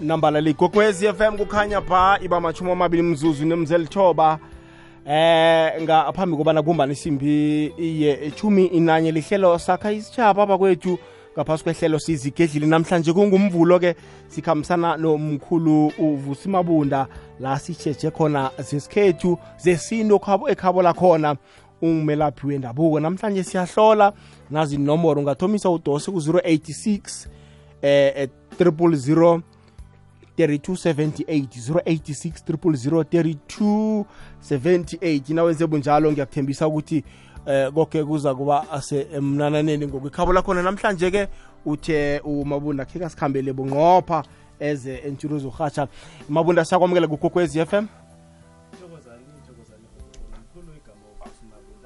nambala ligogwezi FM kukhanya pha iba machumi amabili mzuzu nemzelithoba. Eh ngaphambi kobana kumbani isimbi iye chumi inanye lihlelo sakha isitshaba abakwethu ngaphasi kwehlelo sizigedlile namhlanje kungumvulo-ke sikhambisana nomkhulu uvusimabunda la sitsheje khona zesikhethu zesintu ekhabo lakhona ungumelaphi wendabuko. Namhlanje siyahlola nazi inomboro ungathomisa udose ku-086 eh 000 3278 086 3278 nawenze bunjalo ngiyakuthembisa ukuthi eh konke kuza kuba asemnananeni ngokwikhabo lakhona. Namhlanje ke uthe umabunda khe kasikhambele bunqopha eze entshuru zohatsha mabunda siyakwamukela kukokwezi FM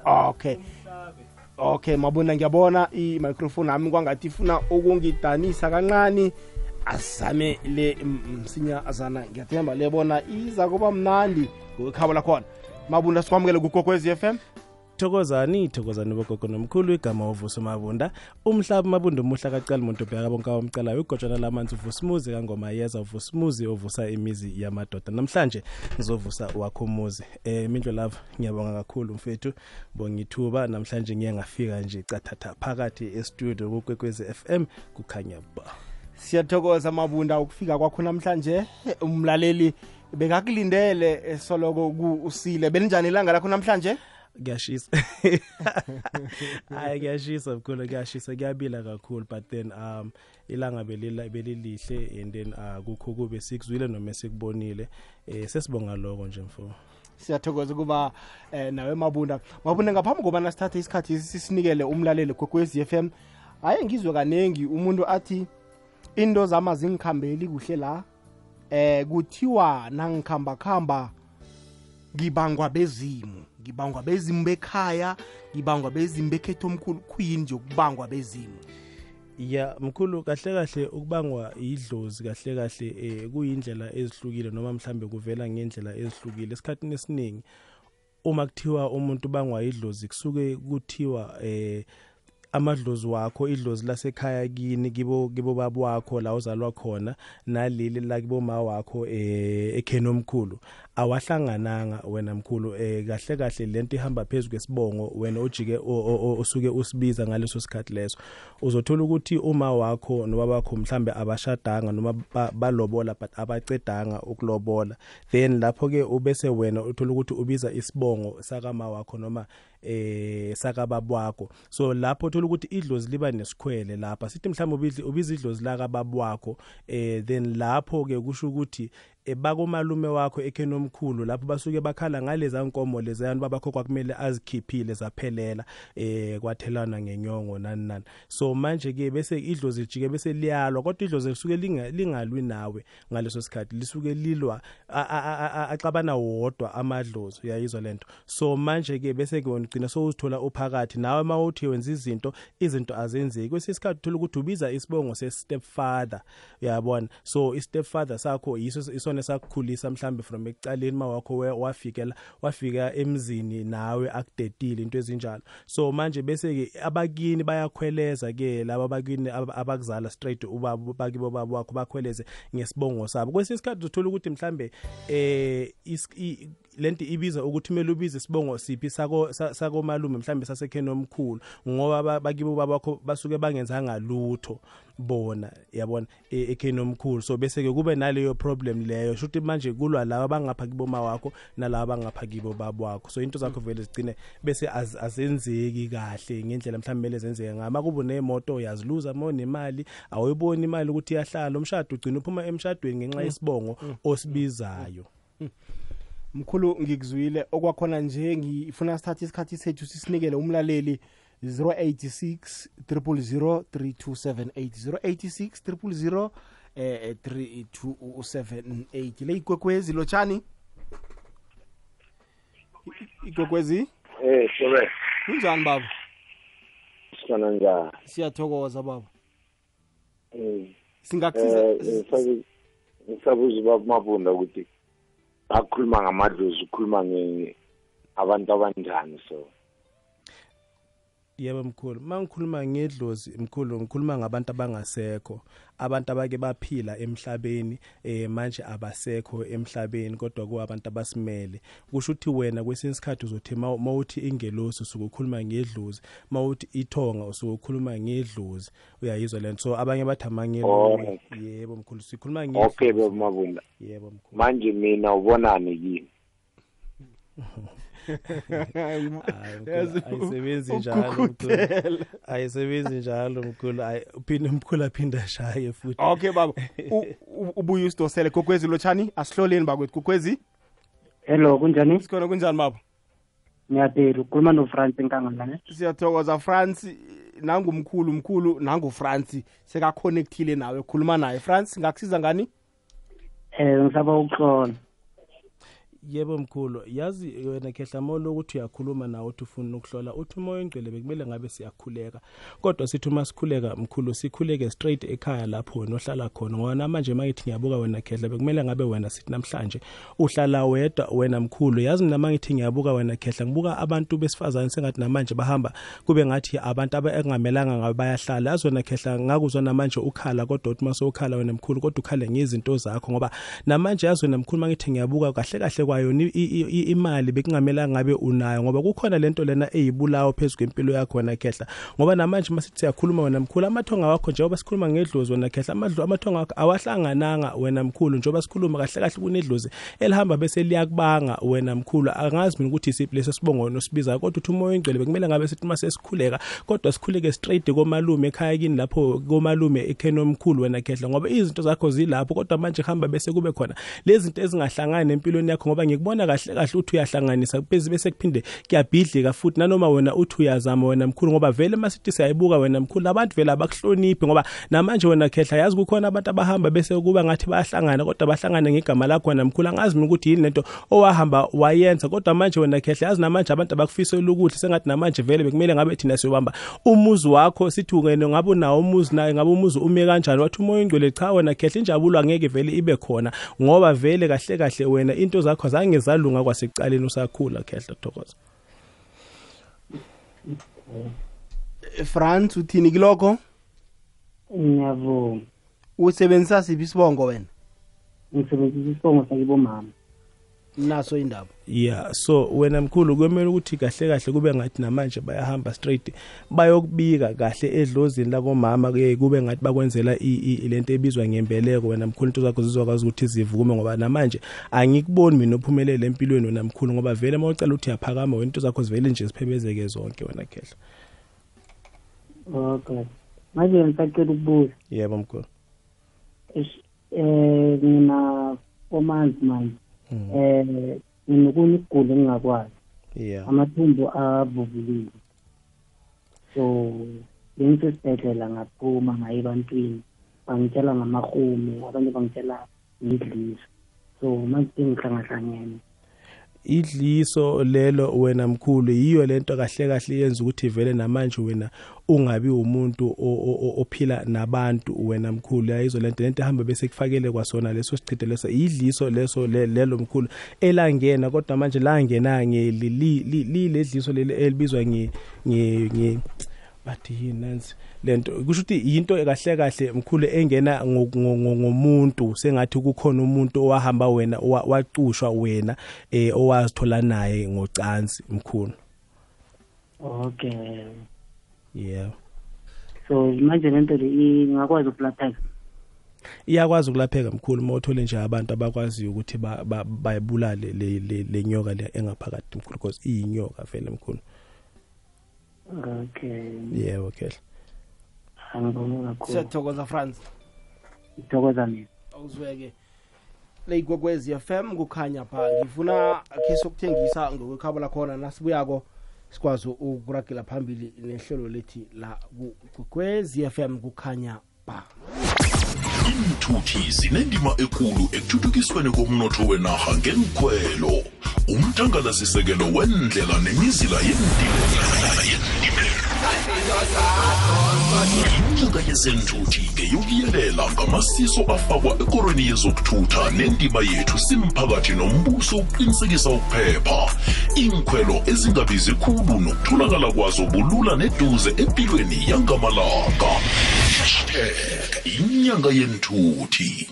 okay. Okay mabunda ngiyabona i-microphone yami kwangathi ifuna ukungidanisa kancane. Asizame le msinyazana ngiyathemba lebona iza kuba mnandi ngokwekhabo lakhona. Mabunda sikwamukele kukokwezi FM thokozani thokozani bogogo nomkhulu igama uvusa mabunda. Umhlaba umabunda umuhla kacala umuntu obheka bonke awamcalayo igotshana lamanzi uvusimuzi kangoma yeza uvusimuzi ovusa imizi yamadoda. Namhlanje ngizovusa wakho umuzi eh mindlo lava ngiyabonga kakhulu mfethu bongithuba namhlanje ngiye ngafika nje cathatha phakathi estudio kukwekwezi FM kukhanya ba siyathokoza mabunda ukufika kwakho namhlanje. Umlaleli bekakulindele soloko usile. Belinjani ilanga lakho namhlanje? Kuyashisa. Hayi kuyashisa mkhulu kuyashisa. Kuyabila kakhulu but then um ilanga belila belilihle and then akukho kube sikuzwile noma sikubonile. Eh sesibonga lokho nje mfo. Siyathokoza ukuba eh, nawe mabunda. Mabunda ngaphambi kobana sithathe isikhathi sisinikele umlaleli kwekwezi f m hhayi ngizwe kaningi umuntu athi into zama zingikhambeli kuhle la. Eh kuthiwa nangikhamba khamba ngibangwa bezimu ngibangwa bezimu bekhaya ngibangwa bezimu bekhetho omkhulu kuyini nje ukubangwa bezimu ya mkhulu kahle kahle ukubangwa idlozi kahle kahle eh kuyindlela ezihlukile noma mhlambe kuvela ngendlela ezihlukile. Esikhatini esiningi uma kuthiwa umuntu bangwa idlozi kusuke kuthiwa eh amadlozi wakho idlozi lasekhaya kini kibo kibo babo wakho la uzalwa khona naleli la kibo ma wakho eh ekheni omkhulu. Awahlangananga wena mkhulu eh kahle kahle lento ihamba phezulu kwesibongo wena ojike osuke usibiza ngaleso sikhathi leso. Uzothola ukuthi uma wakho nobaba wakho mhlambe abashadanga noma balobola but abacedanga ukulobola. Then lapho ke ubese wena uthola ukuthi ubiza isibongo sakama wakho noma eh sakababa wakho so lapho uthola ukuthi idlozi liba nesikhwele lapha sithi mhlawumbe ubiza idlozi la kababa wakho eh then lapho ke kusho ukuthi bakomalume wakho ekheni omkhulu lapho basuke bakhala ngaleza nkomo lezayani babakho kwakumele azikhiphile zaphelela eh kwathelana ngenyongo nani nani. So manje ke bese idlozi lijike bese liyalwa kodwa idlozi lisuke lingalwi nawe ngaleso sikhathi lisuke lilwa axabana wodwa amadlozi uyayizwa lento so manje ke bese ke wona ugcina sowuzithola uphakathi nawe mawuthi wenza izinto izinto azenzeki. Kwesikhathi uthola ukuthi ubiza isibongo se step father uyabona? So i step father sakho yiso isona sakukhulisa mhlambe from ekucaleni mawakho wafikela wafika emzini nawe akudedile into ezinjalo. So manje bese ke abakini bayakhweleza ke laba bakini abakuzala straight ubaba bakibo babo wakho bakhweleze ngesibongo sabo. Kwesisikhathi uthola ukuthi mhlambe eh lento ibiza ukuthi kumele ubize isibongo siphi sako sako malume mhlambe sasekheni omkhulu ngoba bakibo babakho basuke bangenzanga lutho bona yabona ekheni omkhulu. So bese ke kube naleyo problem leyo shuthi manje kulwa laba bangapha kiboma wakho nalaba bangapha kibo babo wakho so into zakho vele zigcine bese azenzeki kahle ngendlela mhlawumbe mele zenzeke ngama kubo nemoto uyaziluza mo nemali awuyiboni imali ukuthi iyahlala. Umshado ugcina uphuma emshadweni ngenxa yesibongo osibizayo. Mkhulu ngikuzwile. Okwakhona nje ngifuna sithathe isikhathi sethu sisinikele umlaleli 086 000 3278 086 000 3278 le ikwekwezi lotshani? Ikwekwezi eh sobe kunjani baba? Sifana njani? Siyathokoza baba. Eh singakusiza ngisabuza ubaba mabunda ukuthi akhuluma ngamadlozi ukhuluma nge abantu abanjani so? Yebo mkhulu. Mangikhuluma ngedlozi mkhulu ngikhuluma ngabantu abangasekho. Abantu abake baphila emhlabeni eh manje abasekho emhlabeni kodwa ku abantu abasimele. Kusho ukuthi wena kwesinye isikhathi uzothi ma- mawuthi ingelosi usuke ukhuluma ngedlozi mawuthi ithonga usuke ukhuluma ngedlozi uyayizwa lento. So abanye bathi amangelo yebo mkhulu sikhuluma okay ngedlozi. Baba mabunda yebo mkhulu. Manje mina ubonani mkhulu, ayisebenzi njalo mkhulu ayisebenzi njalo mkhulu uphinde mkhulu aphinde ashaye futhi. Okay baba. Ubuye usidosele gogwezi lotshani. Asihloleni bakwethu gogwezi hello kunjani? Sikhona kunjani baba? Ngiyaphila ukhuluma nofrance enkangalane siyathokoza france nangumkhulu mkhulu nangufrance sekaconnectile nawe khuluma naye. France ngakusiza ngani? Um ngisaba ukuhlola yebo mkhulu. Yazi wena khehlamolo ukuthi uyakhuluma nawe uthi ufuna ukuhlola uthi umoya engcwele bekumele ngabe siyakhuleka. Kodwa sithi uma sikhuleka mkhulu sikhuleke straight ekhaya lapho wena ohlala khona. Ngoba namanje mangithi ngiyabuka wena khehla bekumele ngabe wena sithi namhlanje uhlala wedwa wena mkhulu. Yazi nama ngithi ngiyabuka wena khehla ngibuka abantu besifazane sengathi namanje bahamba kube ngathi abantu aba- engamelanga ngabe bayahlala. Yazi wena khehla ngakuzwa namanje ukhala kodwa uthi mase ukhala wena mkhulu kodwa ukhale ngezinto zakho ngoba namanje yazi wena mkhulu mangithi ngiyabuka kahle kahle i- imali bekungamelanga ngabe unayo ngoba kukhona lento lena eyibulawo phezu kwempilo yakho wena khehla. Ngoba namanje masithi siyakhuluma wena mkhulu amathonga wakho njengoba sikhuluma ngedlozi wena khehla amathonga wakho awahlangananga wena mkhulu njengoba sikhuluma kahle kahle kunedlozi elihamba bese liyakubanga wena mkhulu. Angazi mina ukuthi isiphi leso sibongo osibizayo kodwa uthi umoya ingcwele bekumele ngabe sithi uma sesikhuleka kodwa sikhuleke straight komalume ekhaya kini lapho komalume ekheni omkhulu wena khehla ngoba izinto zakho zilapho kodwa manje kuhamba bese kube khona lezi zinto ezingahlangani empilweni yakho ngoba ngikubona kahle kahle uthi uyahlanganisa bese bese kuphinde kuyabhidlika futhi. Nanoma wena uthi uyazama wena mkhulu ngoba vele masithi siyayibuka wena mkhulu abantu vele abakuhloniphi ngoba namanje wena khehla yazi kukhona abantu abahamba bese kuba ngathi bayahlangana kodwa bahlangane ngegama lakho wena mkhulu. Angazi mina ukuthi yini lento owahamba wayenza kodwa manje wena khehla yazi namanje abantu abakufisela ukuthi sengathi namanje vele bekumele ngabe thina siyobamba umuzi wakho sithi ungene ngabe unawo umuzi naye ngabe umuzi ume kanjani? Wathi umoya ingcwele cha wena khehla injabulo angeke vele ibe khona ngoba vele kahle kahle wena into zakho zange zalunga kwasekucaleni usakhula khehla thokoza. France uthini kilokho? Ngiyavuma. Usebenzisa siphi isibongo wena? Ngisebenzisa isibongo sakibomama. Naso indaba. Yeah so wena mkhulu kwemele ukuthi kahle kahle kube ngathi namanje bayahamba straight bayokubika kahle edlozini labomama ke kube ngathi bakwenzela lento ebizwa ngembeleko. Wena mkhulu into zakho zizokwazi ukuthi zivume ngoba namanje angikuboni mina ophumelele empilweni wena mkhulu ngoba vele mawucela ukuthi uyaphakama wena into zakho zivele nje ziphebezeke zonke wena khehla. Okay. Manje ngisacela ukubuza. Yebo mkhulu. Ngina four months manje. Mm. um nginokunye ukugula engingakwazi. Yeah. Amathumbu avuvukile. So bengisesibhedlela ngaphuma ngaye ebantwini bangitshela ngamahume abanye bangitshela ngidliso so manje sengihlangahlangene idliso lelo wena mkhulu yiyo lento kahle kahle yenza ukuthi vele namanje wena ungabi umuntu ophila nabantu wena mkhulu. Yayizo lento lento ehamba bese kufakele kwasona leso sichithe leso. Idliso leso le- lelo mkhulu elangena kodwa manje langena ngeledliso leli elibizwa nge nge- bathi yini nansi lento. Kusho ukuthi yinto kahle kahle mkhulu engena ngo- ngo- ngo- ngomuntu sengathi kukhona umuntu owahamba wena wacushwa wena eh owazithola naye ngocansi mkhulu. Okay. Yeah. So manje lento le ingakwazi ukulapheka? Iyakwazi ukulapheka mkhulu uma uthole nje abantu abakwaziyo ukuthi ba- ba- bayibulale le le- le nyoka le engaphakathi mkhulu because iyinyoka vele mkhulu. Okay. Yebo khehla angibonge kakhulu. Siyathokoza france ngithokoza mina. Awuzweke. Leyigwekwezi FM kukhanya pha ngifuna khe sokuthengisa ngokwekhabo lakhona nasibuyako sikwazi ukuragela phambili nehlelo lethi la kugwekwezi FM kukhanya pha. Iinthuthi zinendima ekulu ekuthuthukisweni komnotho wenarha ngenkhwelo umthangalasisekelo wendlela nemizila yeentimela inyanga yezenthuthi ngeyokuyelela ngamasiso afakwa ekorweni yezokuthutha nendima yethu simphakathi nombuso ukuqinisekisa ukuphepha. Inkhwelo ezingabizi khulu nokutholakala kwazo bulula neduze empilweni yangamalanga. Hashtag inyanga yenthuthi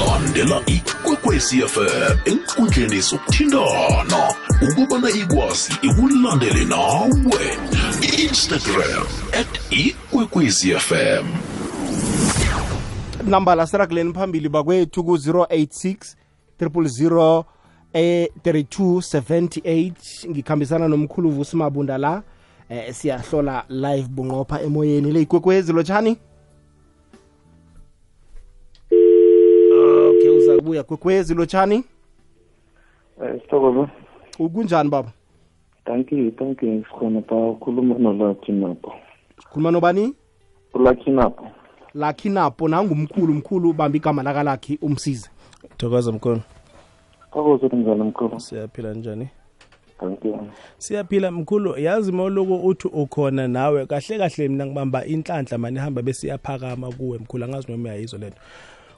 landela ikwekwecfm enkundleni zokuthintana. Ukubana ikwazi ikulandele nawe. Instagram at ikwekwezi fm nambala sirakuleni phambili bakwethu ku-086 000 eh 3278 ngikhambisana nomkhulu vusimabunda la eh siyahlola live bunqopha emoyeni. Le ikwekwezi lotshani? Okay uza kubuya kwekwezi lotshani? Eh, Sithokoza. Ukunjani baba? Thank you, thank you. Sikhona pa. Ukhuluma noLucky Napo. khuluma nobani? uLucky Napo. lakhi napo nangumkhulu mkhulu ubamba igama lakalakhi umsize thokoza mkhulu thokoza njani mkhulu? siyaphila njani? Thank siyaphila mkhulu. Yazi mawuloko uthi ukhona nawe. Kahle kahle mina ngibamba inhlanhla mani ihamba besiyaphakama kuwe mkhulu. Angazi noma uyayizwa lento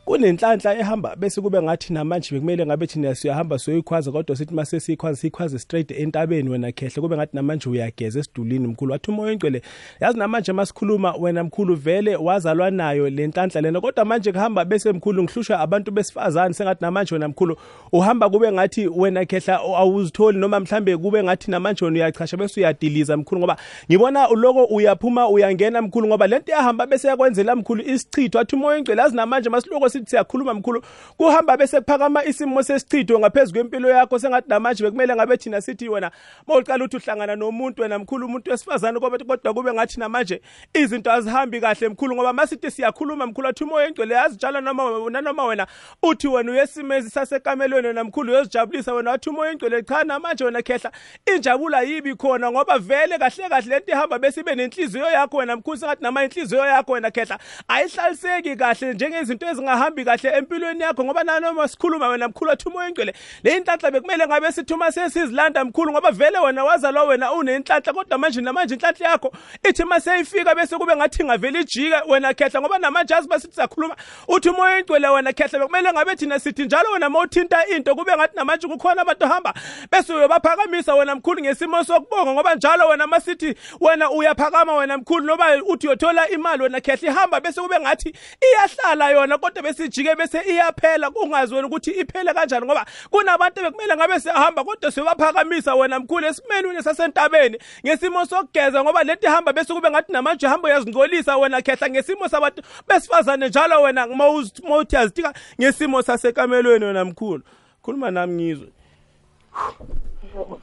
kunenhlanhla ehamba bese kube ngathi namanje bekumele ngabe thina siyahamba siyoyikhwaza kodwa sithi mase siyikhwaza siyikhwaze straight entabeni wena khehle kube ngathi namanje uyageza esidulini mkhulu. Wathi umoya oyingcwele yazi namanje masikhuluma wena mkhulu vele wazalwa nayo le nhlanhla lena kodwa manje kuhamba bese mkhulu ngihlushwa abantu besifazane sengathi namanje wena mkhulu uhamba kube ngathi wena khehla awuzitholi noma mhlambe kube ngathi namanje wena uyachasha bese uyadiliza mkhulu ngoba ngibona uloko uyaphuma uyangena mkhulu ngoba lento yahamba bese yakwenzela mkhulu isichitho. Athi umoya oyingcwele yazi namanje masiloko sithi siyakhuluma mkhulu kuhamba bese kuphakama isimo sesichitho ngaphezulu kwempilo yakho sengathi namanje bekumele ngabe thina sithi wena mawuqala uthi uhlangana nomuntu wena mkhulu umuntu wesifazane kodwa kodwa kube ngathi namanje izinto azihambi kahle mkhulu ngoba masithi siyakhuluma mkhulu athi umoya engcwele yazitshala noma nanoma wena uthi wena uyesimezi sasekamelweni wena mkhulu uyozijabulisa wena wathi umoya engcwele cha namanje wena khehla injabula yibi khona ngoba vele kahle kahle lento ihamba bese ibe nenhliziyo yakho wena mkhulu sengathi nama inhliziyo yakho wena khehla ayihlaliseki kahle njengezinto ezingahambi kahle empilweni yakho ngoba nanoma sikhuluma wena mkhulu wathi umoya engcwele le inhlanhla bekumele ngabe sithuma sesizilanda mkhulu ngoba vele wena wazalwa wena unenhlanhla kodwa manje namanje inhlanhla yakho ithi mase seyifika bese kube ngathi ingavele ijika wena khehla ngoba namanje azi basithi sakhuluma uthi umoya engcwele wena khehla bekumele ngabe thina sithi njalo wena mawuthinta into kube ngathi namanje kukhona abantu ohamba bese uyobaphakamisa wena mkhulu ngesimo sokubonga ngoba njalo wena masithi wena uyaphakama wena mkhulu noba uthi uyothola imali wena khehla ihamba bese kube ngathi iyahlala yona kodwa bese ijike bese iyaphela kungazi wena ukuthi iphele kanjani ngoba kunabantu bekumele ngabe siyahamba kodwa siyobaphakamisa wena mkhulu esimeni wena sasentabeni ngesimo sokugeza ngoba lento ihamba bese kube ngathi namanje hamba uyazingcolisa wena khehla ngesimo sabantu besifazane njalo wena mawuthi yazitika ngesimo sasekamelweni wena mkhulu. Khuluma nami ngizwe.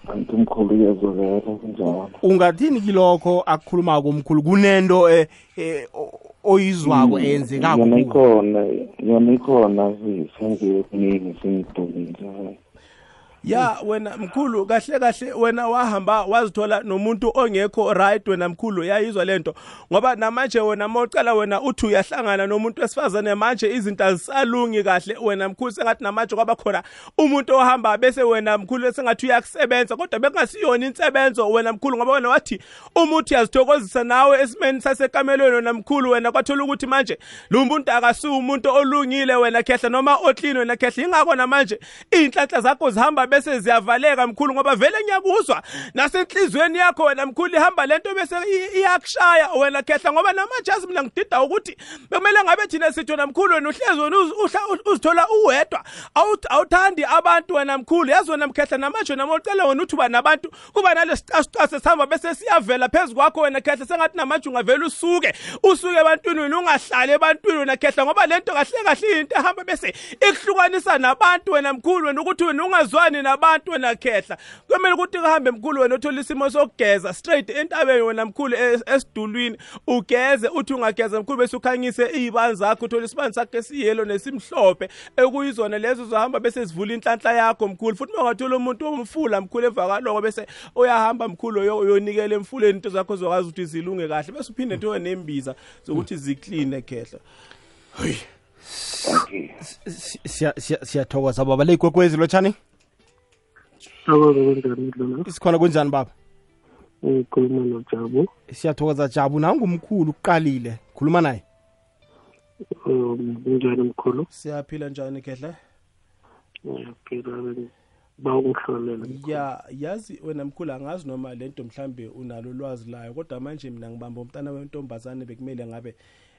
Kanti umkhulu uyezwakala kunjalo. ungathini kilokho akukhulumako umkhulu kunento eh, eh, o- oyizwako eyenzekako Yona kuwe? ikhona, yona ikhona sengiye kuningi sengidumile. Ya wena mkhulu kahle kahle wena wahamba wazithola nomuntu ongekho right wena mkhulu. Yayizwa lento ngoba namanje wena mawucala wena uthi uyahlangana nomuntu wesifazane manje izinto azisalungi kahle. Wena mkhulu sengathi namanje kwaba khona umuntu ohamba bese wena mkhulu sengathi uyakusebenza kodwa bekungasiyona insebenzo wena mkhulu ngoba wena wathi umuthi yazithokozisa nawe esimeni sasekamelweni wena mkhulu. Wena kwathola ukuthi manje lo muntu akasiwo umuntu olungile wena khehla noma oklini wena khehla. Ingakho namanje iy'nhlanhla zakho zihamba bese ziyavaleka mkhulu ngoba vele ngiyakuzwa. Nasenhlizweni yakho wena mkhulu ihamba lento bese iyakushaya wena khehla ngoba namajazi mina ngidida ukuthi bekumele ngabe thina sitho namkhulu mkhulu wena uhlezi wena uzithola uwedwa. Awuthandi abantu wena mkhulu yazi wena mkhehla namanje wena mawucela wena nabantu kuba nalesicasicase sihamba bese siyavela phezu kwakho wena khehla sengathi namanje ungavele usuke usuke ebantwini wena ungahlali ebantwini wena khehla ngoba lento kahle kahle into ehamba bese ikuhlukanisa nabantu wena mkhulu wena ukuthi wena ungazwani nabantu wena khehla. Kumele ukuthi kuhambe mkhulu wena uthole isimo sokugeza straight entabeni wena mkhulu es- esidulwini. Ugeze uthi ungageza mkhulu bese ukhanyise iy'bani zakho uthole isibani sakho esiyelo nesimhlophe ekuyizona lezo zohamba bese zivula inhlanhla yakho mkhulu. Futhi uma ungathola umuntu omfula mkhulu evakaloko bese uyahamba mkhulu uyo- uyonikela emfuleni into zakho zokwazi ukuthi zilunge kahle. Bese uphinde ntowe nembiza zokuthi zikline khehla. Siya- siyathokoza baba. Le ikwekwezi lotshani sakwaba kunjani dlona sikhona kunjani baba? Ngikhuluma nojabu. Siyathokoza jabu nangumkhulu uqalile. Khuluma naye. Um kunjani mkhulu siyaphila njani khehla ngiyaphila ba ungihlolela ya yazi wena mkhulu angazi noma lento mhlambe unalo ulwazi layo kodwa manje mina ngibamba umntana wentombazane bekumele ngabe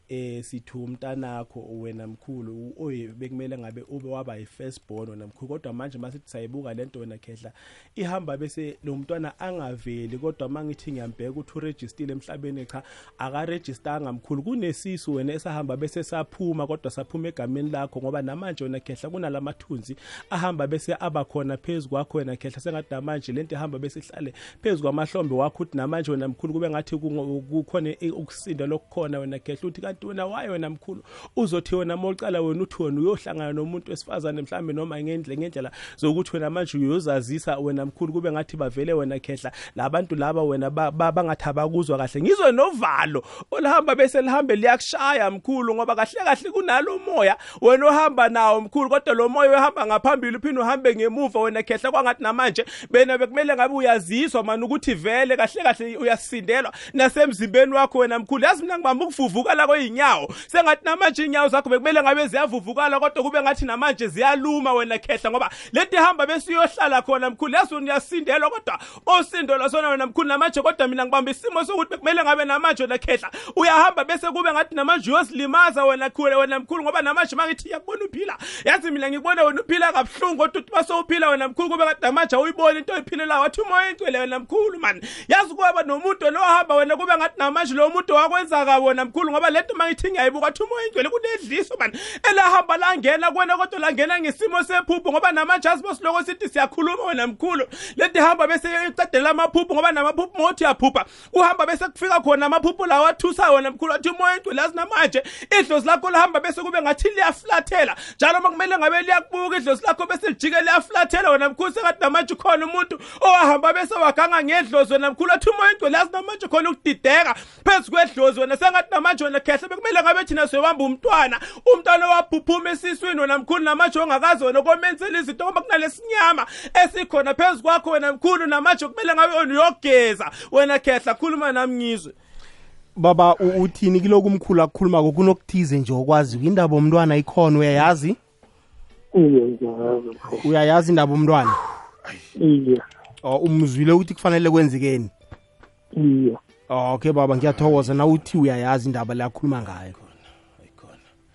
eh sithu umntanakho wena mkhulu oye bekumele ngabe ube waba yi-first born wena mkhulu. Kodwa manje masithi sayibuka lento wena khehla ihamba bese lo mntwana angaveli kodwa mangithi ngiyambheka ukuthi uregistile emhlabeni cha akaregistanga mkhulu. Kunesisu wena esahamba bese saphuma kodwa saphuma egameni lakho ngoba namanje wena khehla kunalamathunzi ahamba bese aba khona phezulu kwakho wena khehla. Sengathi namanje lento ihamba bese ihlale phezulu kwamahlombe wakho ukuthi namanje wena mkhulu kube ngathi kukhona ukusinda lokukhona wena khehla. Uthi kanti wena waye wena mkhulu uzothi wena mocala wena uthi wena uyohlangana nomuntu wesifazane mhlambe noma ngendle ngendlela zokuthi wena manje uyozazisa wena mkhulu kube ngathi bavele wena khehla. Labantu laba wena ba- ba- bangathi abakuzwa kahle. Ngizwe novalo olihamba bese lihambe liyakushaya mkhulu ngoba kahle kahle kunalo moya wena ohamba nawo mkhulu kodwa lo moya ohamba ngaphambili uphinde uhambe ngemuva wena khehla. Kwangathi namanje bena bekumele ngabe uyaziswa mani ukuthi vele kahle kahle uyasindelwa nasemzimbeni wakho wena mkhulu. Yazi mina ngibamba ukuvuvukala kwey'nyawo sengathi namanje iy'nyawo zakho bekumele ngabe ziyavuvukala kodwa kube ngathi namanje ziyaluma wena khehla ngoba leti hamba bese uyohlala khona mkhulu yazi uyasindelwa kodwa osindo lwasona wena mkhulu namanje kodwa mina ngibamba isimo sokuthi bekumele ngabe namanje wena khehla uyahamba bese kube ngathi namanje uyosilimaza wena khule wena mkhulu ngoba namanje mangithi yakubona uphila. Yazi mina ngikubona wena uphila kabuhlungu kodwa uthi masowuphila wena mkhulu kube ngathi namanje awuyiboni into oyiphilela wathi umoya engcwele wena mkhulu mani yazi kwaba nomuntu lo ohamba wena kube ngathi namanje lo muntu wakwenza wena mkhulu ngoba lento mangithi ngiyayibuka wathi umoya engcwele kunedliso mani elahamba langena kuwena kodwa langena ngesimo sephupho ngoba namanje asibo siloko sithi siyakhuluma wena mkhulu. Lento ihamba bese icedela amaphupho ngoba namaphupho mothi uyaphupha. Uhamba bese kufika khona amaphupho lawa athusa wena mkhulu wathi umoya engcwele yazi namanje idlozi lakho lihamba bese kube ngathi liyaflathela. Njalo makumele ngabe liyakubuka idlozi lakho bese lijike liyaflathela wena mkhulu. Sengathi namanje khona umuntu owahamba bese waganga ngedlozi wena mkhulu wathi umoya engcwele yazi namanje khona ukudideka phezu kwedlozi wena. Sengathi namanje wena khehle bekumele ngabe thina soyibamba umntwana. Umntwana owaphuphuma esiswini wena mkhulu namanje ongakazi wena komenzela izinto ngoba kunalesinyama esikhona phezu kwakho wena mkhulu namanje kumele ngabe wena uyogeza. Wena khehla khuluma nami ngizwe. Baba u- uthini kiloku umkhulu akukhuluma kunokuthize nje okwazi indaba omntwana ikhona uyayazi? Iye ngiyayazi mkhulu uyayazi indaba omntwana iye oh, umzwile ukuthi kufanele kwenzekeni? Iye oh, okay baba ngiyathokoza. Na uthi uyayazi indaba leyakhuluma ngayo.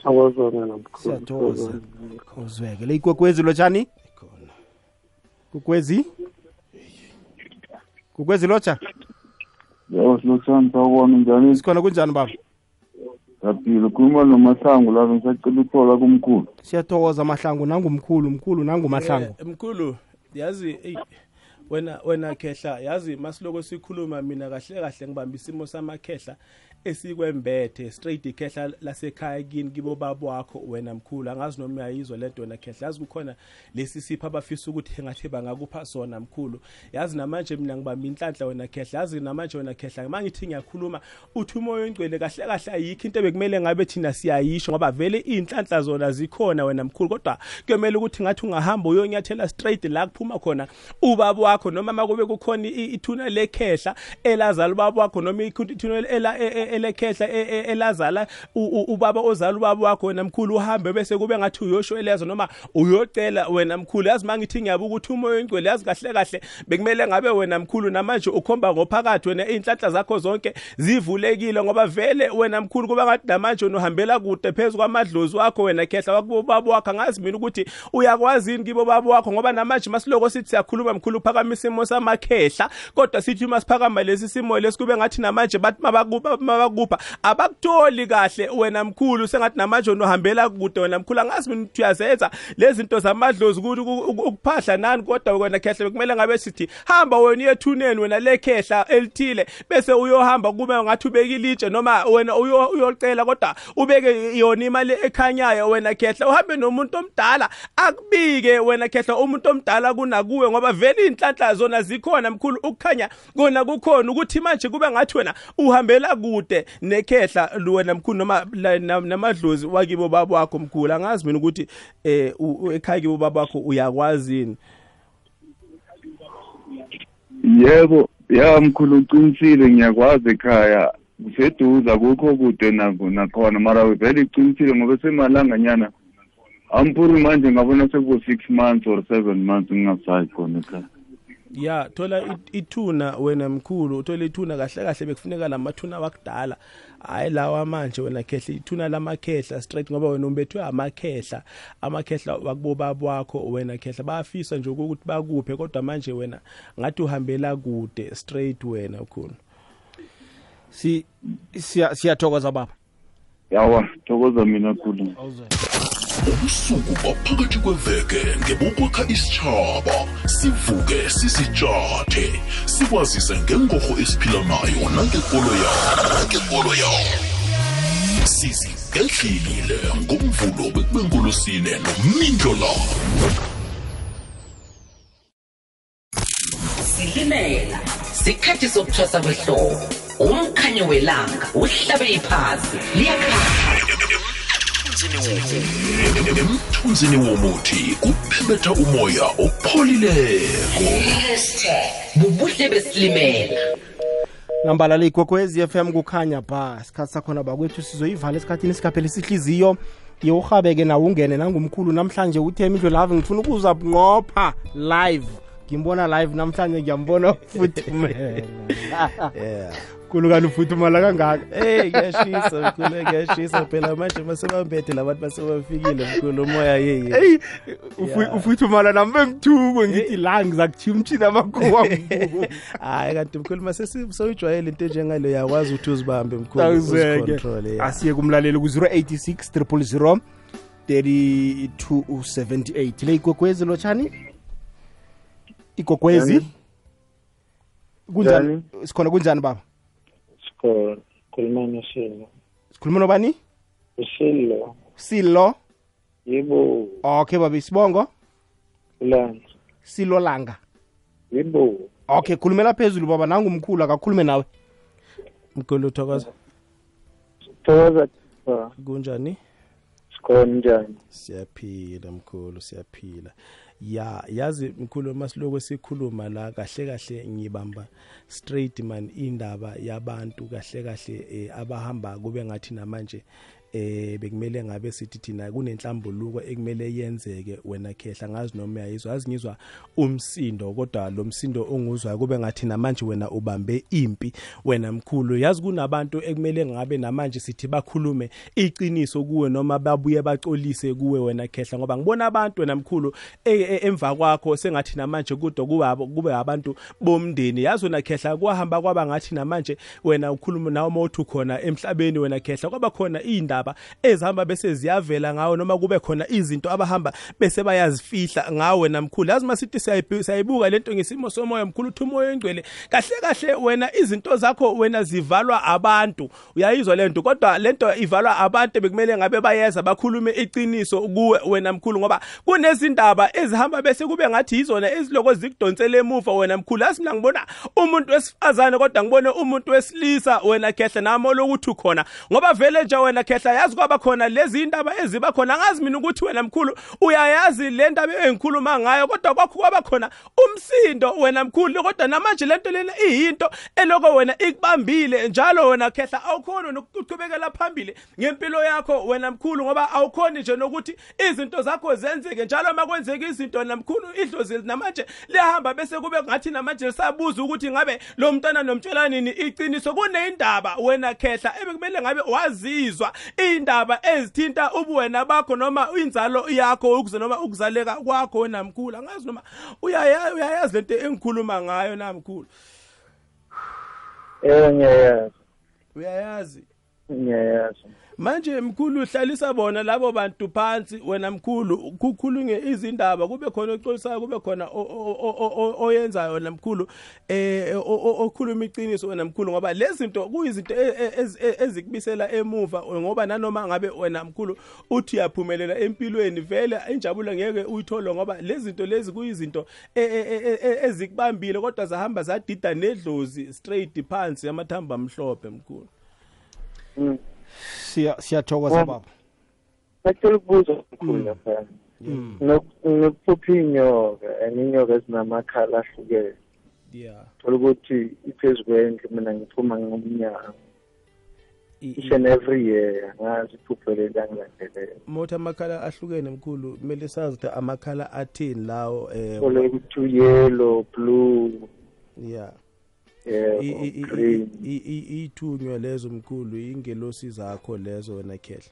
Akwazona namkhulu siyathokoza uzweke le ikwekwezi lotshani kukwezi kukwezi lotsha yebo silotshani sawubona njani? Sikhona kunjani baba? Yaphila ukhuluma nomasango lapha ngisacela uthola kumkhulu. Siyathokoza mahlangu nangumkhulu mkhulu nangumahlangu. Eh, mkhulu yazi eyi. Wena wena khehla yazi masiloko sikhuluma mina kahle kahle ngibamba isimo samakhehla. Esikwembethe straight ikhehla lasekhaya kini kibo babo wakho wena mkhulu angazi noma uyayizwa lento wena khehla yazi kukhona lesi sipho abafisa ukuthi engathi bangakupha sona mkhulu yazi namanje mina ngibamba inhlanhla wena khehla yazi namanje wena khehla mangithi ngiyakhuluma uthi umoya oyingcwele kahle kahle ayikho into bekumele ngabe thina siyayisho ngoba vele iy'nhlanhla zona zikhona wena mkhulu kodwa kuyomele ukuthi ngathi ungahamba uyonyathela straight la kuphuma khona ubaba wakho noma makube kukhona ithuna lekhehla elazala ubaba wakho noma ithuna ela- e- e- elekhehla e- e- elazala ubaba ozala ubaba wakho wena mkhulu uhambe bese kube ngathi uyoshweleza noma uyocela wena mkhulu. Yazi mangithi ngiyabuka ukuthi umoya oyingcwele yazi kahle kahle bekumele ngabe wena mkhulu namanje ukhomba ngophakathi wena iy'nhlanhla zakho zonke zivulekile ngoba vele wena mkhulu kuba ngathi namanje uhambela kude phezu kwamadlozi wakho wena khehla wakubo baba wakho. Angazi mina ukuthi uyakwazi yini kibo baba wakho ngoba namanje masiloko sithi siyakhuluma mkhulu uphakamisa isimo samakhehla kodwa sithi uma siphakama lesi simo lesi kube ngathi namanje bathi mabakupha mabakupha abakutholi kahle wena mkhulu sengathi namanje wena uhambela kude wena mkhulu. Angazi mina ukuthi uyazenza lezi zinto zamadlozi ukuthi uku- uku- ukuphahla nani kodwa wena khehla kumele ngabe sithi hamba wena uyethuneni wena lekhehla elithile bese uyohamba kube ngathi ubeka ilitshe noma wena uyo- uyocela kodwa ubeke yona imali ekhanyayo wena khehla. Uhambe nomuntu omdala akubike wena khehla umuntu omdala kunakuwe ngoba vele iy'nhlanhla zona zikhona mkhulu ukukhanya kona kukhona ukuthi manje kube ngathi wena uhambela kude. Nekhehla wena mkhulu noma namadlozi wakibo baba wakho mkhulu. Angazi mina ukuthi eh u- u- ekhaya kibo baba wakho uyakwazi yini? Yebo ya mkhulu uqinisile ngiyakwazi ekhaya. Kuseduza kukho kude nakhona. Mara vele iqinisile ngoba semalanganyana ampuri manje ngabona sekubo-six months or seven months ngingasayi khona ekhaya ya thola it- ithuna wena mkhulu uthola ithuna kahle kahle bekufuneka lamathuna wakudala. Hayi lawa manje wena khehla ithuna lamakhehla straight ngoba wena umbethwe amakhehla. Amakhehla wakubobaba wakho wena khehla. Bayafisa nje ukuthi bakuphe kodwa manje wena ngathi uhambela kude straight wena mkhulu. Si siya- siyathokoza baba. Yawa thokoza mina khulu ubusuku baphakathi kweveke ngebokwakha isitshaba. Sivuke sisitshathe sikwazise ngengorho esiphila nayo nangekolo yawo nangekolo yawo sizigedlile ngomvulo bekube ngolosine nomindlo lawo silimela sikhathi sokuthwasa kwehlobo. Umkhanyo welanga uhlabe iphasi. Liyakhanya. Emthunzini womuthi kuphebetha umoya opholileko. Bubuhle besilimela nambala igogwezi FM kukhanya ba isikhathi sakhona bakwethu sizoyivala esikhathini esikhaphela isihliziyo. Ye urhabeke nawo ungene nangumkhulu namhlanje uthe imidlo lave ngifuna ukuza bunqopha live. Ngimbona live namhlanje ngiyambona futhi. Yeah khulu kanti ufuthumala kangaka. Eyi kuyashisa mkhulu kuyashisa phela manje masebambethe labantu basebafikile mkhulu umoya yeye eyi ufuthumala nami bengithuko ngithi la ngizakuchiya umtshini amakhuwa hayi kanti mkhulu masesiyijwayele into enjengalo yakwazi ukuthi uzibambe mkhulu asiye kumlaleli ku-086 000 3278 le igogwezi lotshani? Igogwezi? Kunjani? Sikhona kunjani baba Sikho khuluma noSilo. sikhuluma nobani? uSilo silo. Yebo okay baba isibongo ulanga silo langa. Yebo okay khulumela phezulu baba nangumkhulu akakhulume nawe. Mkhulu uthokoza thokoza ba kunjani? Sikhona njani? Siyaphila mkhulu siyaphila ya yazi mkhulu masiloko sikhuluma la kahle kahle ngibamba straight man indaba yabantu kahle kahle eh, abahamba kube ngathi namanje eh bekumele ngabe sithi thina kunenhlambuluko ekumele yenzeke wena khehla ngazi noma uyayizwa. Yazi ngizwa umsindo kodwa lo msindo onguzwayo kube ngathi namanje wena ubambe impi wena mkhulu. Yazi kunabantu ekumele ngabe namanje sithi bakhulume iqiniso kuwe noma babuye bacolise kuwe wena khehla ngoba ngibona abantu wena mkhulu e- e- emva kwakho sengathi namanje kudo kube kube abantu bomndeni. Yazi wena khehla kwahamba kwaba ngathi namanje wena ukhuluma nawe mawuthi khona emhlabeni wena khehla kwaba khona indaba ezihamba bese ziyavela ngawe noma kube khona izinto abahamba bese bayazifihla ngawe wena mkhulu yazi masithi siyayibu- siyayibuka lento ngesimo somoya mkhulu uthi umoya engcwele kahle kahle wena izinto zakho wena zivalwa abantu. Uyayizwa lento kodwa lento ivalwa abantu bekumele ngabe bayeza bakhulume iqiniso kuwe wena mkhulu ngoba kunezindaba ezihamba bese kube ngathi yizona eziloko zikudonsela emuva wena mkhulu. Yazi mina ngibona umuntu wesifazane kodwa ngibone umuntu wesilisa wena khehla nami lokuthi ukhona. Ngoba vele nje wena khehla yazi kwaba khona lezi indaba eziba khona. Angazi mina ukuthi wena mkhulu uyayazi le ndaba engikhuluma ngayo kodwa kwakho kwaba khona umsindo wena mkhulu kodwa namanje lento lena iyinto eloko wena ikubambile njalo wena khehla awukhona nokuqhubekela phambili ngempilo yakho wena mkhulu ngoba awukhoni nje nokuthi izinto zakho zenzeke njalo makwenzeka izinto namkhulu idlozi namanje liyahamba bese kube ngathi namanje lisabuza ukuthi ngabe lo mntana nomtshela nini iqiniso kuneyindaba wena khehla ebekumele ngabe wazizwa indaba ezithinta ubuwena bakho noma inzalo yakho ukuze noma ukuzaleka kwakho wena mkhulu angazi noma uyaya- uyayazi lento engikhuluma ngayo namkhulu. Eh ngiyayazi. Uyayazi. Ngiyayazi. Manje mkhulu hlalisa bona labo bantu phansi wena mkhulu kukhulunywe izindaba kube khona oxolisayo kube khona oyenzayo wena mkhulu eh okhuluma iqiniso wena mkhulu ngoba lezi zinto kuyizinto e- e- e- ezikubisela emuva ngoba nanoma ngabe wena mkhulu uthi uyaphumelela empilweni vele injabulo ngeke uyithole ngoba lezi zinto lezi kuyizinto ezikubambile kodwa zahamba zadida nedlozi straight phansi amathamba amhlophe mkhulu Mm. Siya- siyathokoza Oh. baba Ngicela ukubuza ukukhulu lapha. Mm. Nokuphupha inyoka, and inyoka ezinamakhala ahlukene. yeah thola ukuthi iphezu kwendlu mina ngiphuma ngomnyango I- i- each and every year ngazi iphupho leli angilandelele mothi amakhala ahlukene mkhulu kumele sazi ukuthi amakhala athini lawo eh thola ukuthi yellow blue yeah ithunywa lezo mkhulu ingelosi zakho lezo wena khehla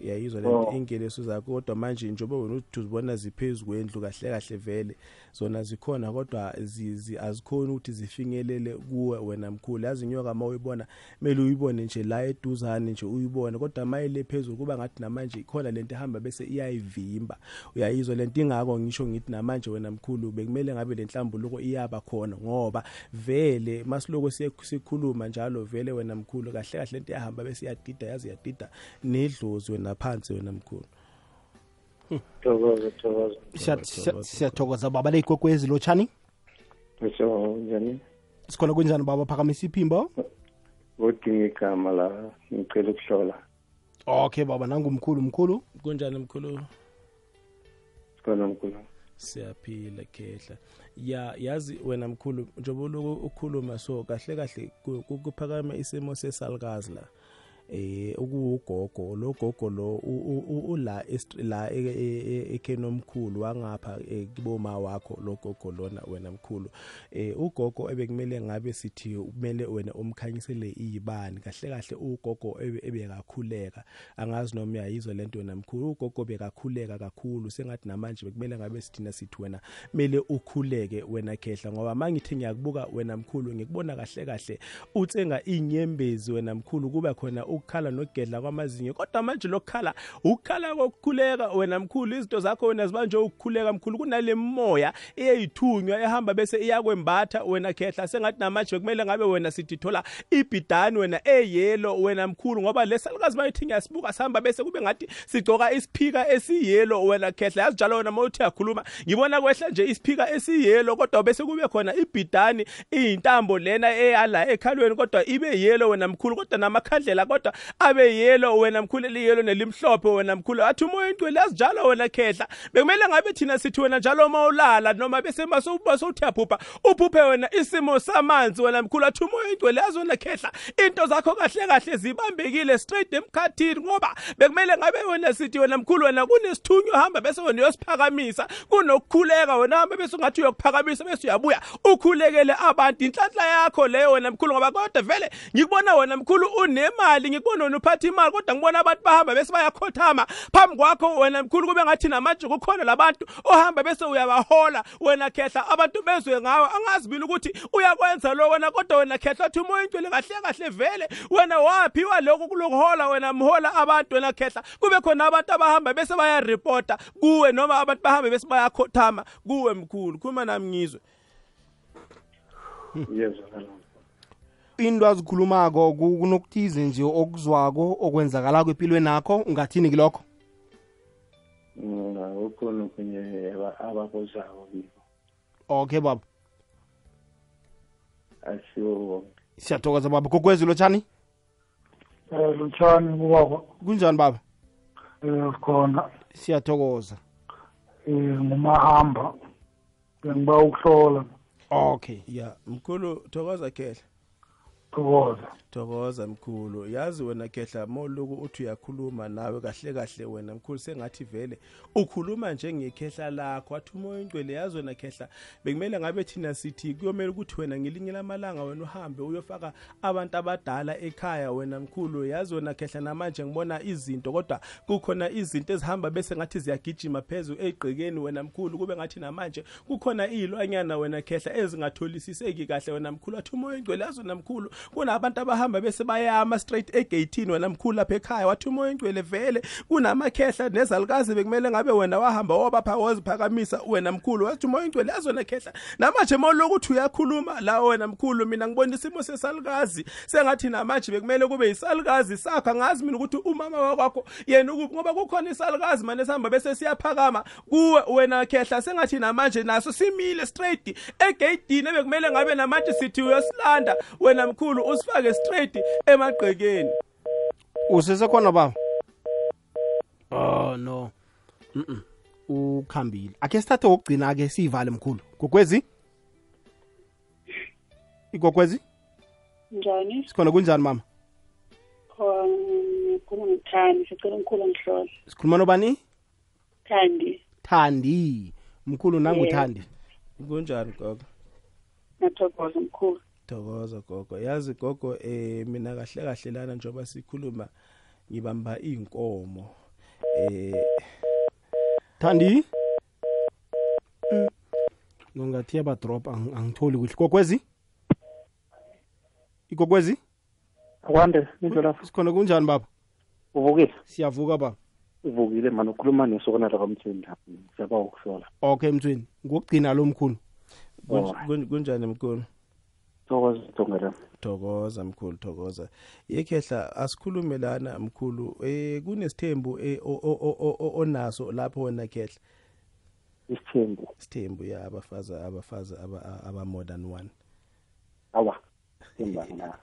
yayizwa le Oh. ingelosi zakho kodwa manje njengoba wena uthi uzibona ziphezu kwendlu kahle kahle vele zona zikhona kodwa zi- zi- azikhoni ukuthi zifinyelele kuwe wena mkhulu. Yazi inyoka uma uyibona kumele uyibone nje la eduzane nje uyibone kodwa uma ile phezulu kuba ngathi namanje ikhona lento ehamba bese iyayivimba. Uyayizwa lento ingako ngisho ngithi namanje wena mkhulu bekumele ngabe le nhlambuluko iyaba khona ngoba vele masiloko siye- sikhuluma njalo vele wena mkhulu kahle kahle lento iyahamba bese iyadida yazi iyadida nedlozi wena phansi wena mkhulu. Thokoza thokoza Siya- siya- siyathokoza baba. Le ikwekwezi lotshani so njani? Sikhona kunjani baba? Phakamisa iphimbo kodinga igama la ngicela ukuhlola. Okay baba nangumkhulu mkhulu. Kunjani mkhulu? Sikhona mkhulu. Siyaphila khehla. Ya yazi wena mkhulu njengoba uloku ukhuluma so kahle kahle kuphakame isimo sesalukazi la eh ukuwugogo lo gogo lo ula la e- e- e- ekheni omkhulu wangapha eh, kiboma wakho lo gogo lona wena mkhulu. Eh ugogo ebekumele ngabe sithi kumele wena umkhanyisele izibani kahle kahle ugogo ebe- ebekakhuleka. Angazi noma uyayizwa lento wena mkhulu ugogo bekakhuleka kakhulu. Sengathi namanje bekumele ngabe sithina sithi wena mele ukhuleke wena khehla ngoba mangithi ngiyakubuka wena mkhulu ngikubona kahle kahle utsenga inyembezi wena mkhulu kuba khona ukukhala nogedla kwamazinyo. Kodwa manje lokukhala ukukhala kokukhuleka wena mkhulu izinto zakho wena zibanje ukukhuleka mkhulu kunale moya eyithunywa ehamba bese iyakwembatha wena khehla sengathi namanje bekumele ngabe wena sithi thola ibhidani wena eyelo wena mkhulu ngoba lesalukazi bayithi ngiyasibuka sihamba bese kube ngathi sigcoka isiphika esiyelo wena khehla. Yazi njalo wena mawuthi yakhuluma ngibona kwehla nje isiphika esiyelo kodwa bese kube khona ibhidani iyintambo lena eyala ekhalweni kodwa ibe yelo wena mkhulu kodwa namakhandlela kodwa abe yelo wena mkhulu eliyelo nelimhlophe wena mkhulu. Athi umoya intwele yazi njalo wena khehla. Bekumele ngabe thina sithi wena njalo uma ulala noma bese masowuba sowuthi yaphupha uphuphe wena isimo samanzi wena mkhulu. Athi umoya intwele yazi wena khehla. Into zakho kahle kahle zibambekile straight emkhathini ngoba bekumele ngabe wena sithi wena mkhulu wena kunesithunywa uhamba bese wena uyosiphakamisa kunokukhuleka. Wena hamba bese ungathi uyokuphakamisa bese uyabuya ukhulekele abantu. Inhlanhla yakho leyo wena mkhulu ngoba kodwa vele ngikubona wena mkhulu unemali ngikubona wena uphatha imali kodwa ngibona abantu bahamba bese bayakhothama. Phambi kwakho wena mkhulu kube ngathi namanje kukhona labantu ohamba bese uyabahola. Wena khehla abantu bezwe ngawe angazi mina ukuthi uyakwenza lo wena kodwa wena khehla athi umoya intwele kahle kahle vele. Wena waphiwa lokhu kulokuhola wena mhola abantu wena khehla. Kube khona abantu abahamba bese bayaripota. Kuwe noma abantu bahambe bese bayakhothama. Kuwe mkhulu khuluma nami ngizwe. Yezwakala into azikhulumako ku- kunokuthize nje okuzwako okwenzakala kwempilweni nakho ungathini kilokho ukhona okunye aba- abakuzako kibo okay baba. Asiwo wonke siyathokoza baba. Gogwezi lotshani um lutshani kubaba kunjani baba? Um khona. Siyathokoza. Um ngumahamba. Bengiba ukuhlola. Okay. Ya mkhulu thokoza khehla thokoza thokoza mkhulu. Yazi wena khehla moluku uthi uyakhuluma nawe kahle kahle wena mkhulu sengathi vele ukhuluma njengekhehla lakho. Wathi umoya intwele yazi wena khehla bekumele ngabe thina sithi kuyomele ukuthi wena ngelinye lamalanga wena uhambe uyofaka abantu abadala ekhaya wena mkhulu. Yazi wena khehla namanje ngibona izinto kodwa kukhona izinto ezihamba bese ngathi ziyagijima phezu egqekeni wena mkhulu. Kube ngathi namanje kukhona iy'lwanyana wena khehla ezingatholisiseki kahle wena mkhulu. Athi umoya ingcwele yazi wena mkhulu kunabantu abahamba bese bayama straight egeyithini wena mkhulu lapha ekhaya wathi umoya ngcwele vele kunamakhehla nezalukazi bekumele ngabe wena wahamba wabapha waziphakamisa wena mkhulu. Wathi umoya ngcwele azona khehla. Namanje mawulokuthi uyakhuluma la wena mkhulu mina ngibona isimo sesalukazi sengathi namanje bekumele kube yisalukazi sakho angazi mina ukuthi umama wakwakho yena ukuphi? Ngoba kukhona isalukazi mane sihamba bese siyaphakama kuwe wena khehla sengathi namanje naso simile straight egeyidini ebekumele ngabe namanje sithi uyosilanda. Wena mkhulu usifake emagqekeni. Usesekhona baba oh no. Mm ukhambile. Akhe sithathe wokugcina ke sivale mkhulu. Gogwezi igogwezi njani? Sikhona kunjani mama? Khona ngikhuluma nothandi sicela umkhulu ngihlole sikhuluma nobani? Thandi. Thandi. Mkhulu nanguthandi kunjani gogo? Nathokoza mkhulu. Thokoza gogo. Yazi gogo eh mina kahle kahle lana njengoba sikhuluma ngibamba inkomo eh thandi? Mm. nongathi yabadrop ang- angitholi kuhle. Gogwezi igogwezi akwande indlelapho sikhona kunjani baba? Uvukile? Siyavuka baba. Uvukile mani ukhuluma nesokana lakamthini siyaba ukuhlola. Okay mthweni ngokugcina lo mkhulu. Kunj- kunj- kunjani mkhulu? Thokoza dongela thokoza mkhulu thokoza. Yekhehla asikhulume lana mkhulu eh kunesithembu eh, onaso lapho wena khehla? Isithembu. Isithembu ya abafazi abafazi aba than one. Awa imbangana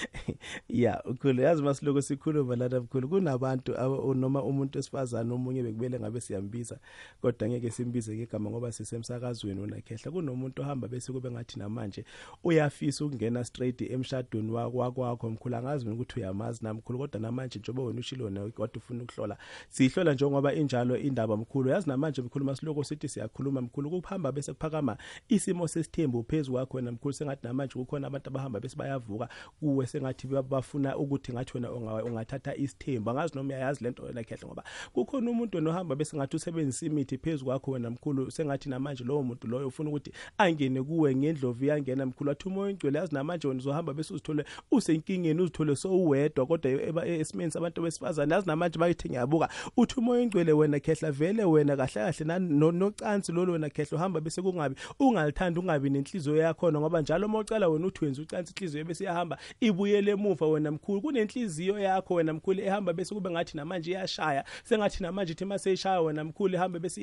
ya ukhulu. Yazi masiloko sikhuluma lana mkhulu kunabantu aba- noma umuntu esifazane omunye bekubele ngabe siyambiza kodwa ngeke simbize ngegama ngoba sisemsakazweni unakhehla. Kunomuntu ohamba bese kube ngathi namanje uyafisa ukungena straight emshadweni wak- wakwakho mkhulu. Angazi mina ukuthi uyamazi namkhulu kodwa namanje njengoba wena ushilo nawe kodwa ufuna ukuhlola siyihlola njengoba injalo indaba mkhulu. Yazi namanje mkhulu masiloko sithi siyakhuluma mkhulu kuhamba bese kuphakama isimo sesithembu phezu kwakho wena mkhulu sengathi namanje kukhona abantu abahamba bese bayavuka kuwe sengathi bafuna ukuthi ngathi wena ungathatha isithembu angazi noma uyayazi lento wena khehle ngoba kukhona umuntu wena ohamba bese ngathi usebenzisa imithi phezu kwakho wena mkhulu sengathi namanje lowo muntu loyo ufuna ukuthi angene kuwe ngendlovu yangena mkhulu. Athi umoya ingcwele yazi namanje wena uzohamba bese uzithole usenkingeni uzithole sowuwedwa kodwa esimeni sabantu besifazane. Yazi namanje bayithi ngiyabuka. Uthi umoya ingcwele wena khehla vele wena kahle kahle nocansi lolo wena khehla uhamba bese kungabi ungalithandi ungabi nenhliziyo yakhona ngoba njalo uma ucala wena uthi wenza ucansi inhliziyo bese iyahamba ibuyele emuva wena mkhulu kunenhliziyo yakho wena mkhulu ehamba bese kube ngathi namanje iyashaya. Sengathi namanje ithi mase ishaya wena mkhulu ehamba bese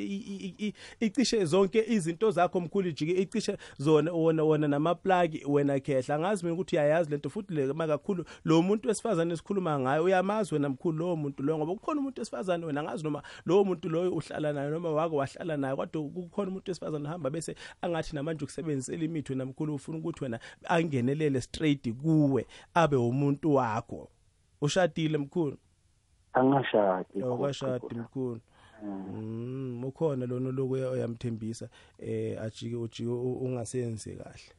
icishe zonke izinto zakho mkhulu ijike icishe zona wona wona namaplaki wena khehla. Angazi mina ukuthi uyayazi lento futhi le makakhulu lo muntu wesifazane esikhuluma ngayo uyamazi wena mkhulu lowo muntu loyo ngoba kukhona umuntu wesifazane wena angazi noma lowo muntu loyo uhlala naye noma wake wahlala naye kodwa kukhona umuntu wesifazane ohamba bese angathi namanje ukusebenzisela imithi wena mkhulu ufuna ukuthi wena angenelele straight kuwe abe umuntu wakho. Ushadile mkhulu? Angashadi awukashadi mkhulu. Mm ukhona lona loku oyamthembisa eh ajike ujike ungasenzi kahle.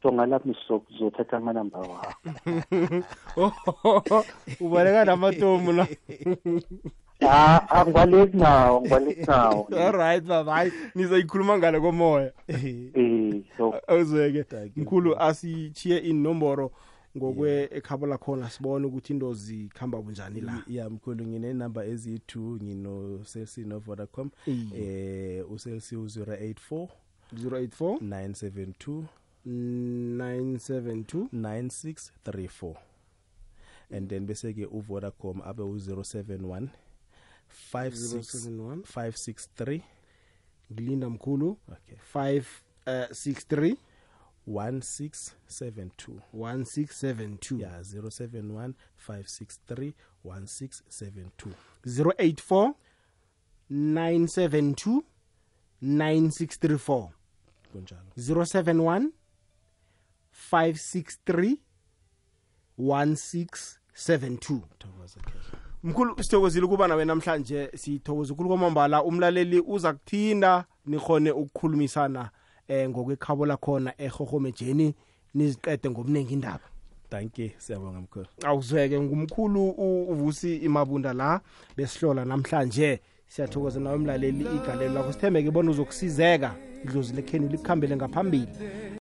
Tongalapho sizothatha amanamba wakho. Ubaleka namatomu la. ah angwaleki nawo ngwaleki nawo. Alright baba hayi nizoyikhuluma ngale komoya. Eh so awuzweke. Mkhulu asichiye inomboro ngokwe ekhabo lakhona sibone ukuthi into zikhamba bunjani la. Ya mkhulu ngine number eziyi2 ngino Cell no Vodacom eh uCell C 084 084 972 972 9634 and then bese ke uVodacom abe u071 071 563 ngilinda mkhulu. Okay. 563 1672 1672 ya 071 563 1672 084 972 9634 kunjalo. 071 563 1672 thokoza mkhulu sithokozile ukuba nawe namhlanje. Sithokoza ukulu kwamambala. Umlaleli uza kuthinda nikhone ukukhulumisana eh ngokwekhabo lakhona ehohomejeni niziqede ngobuningi indaba. Thank you. Siyabonga mkhulu. Awuzweke ngumkhulu u- uvusi imabunda la besihlola namhlanje. Siyathokoza nawe mlaleli igalelo lakho. Sithembeke bona uzokusizeka. Idlozi lekhenu likukhambele ngaphambili.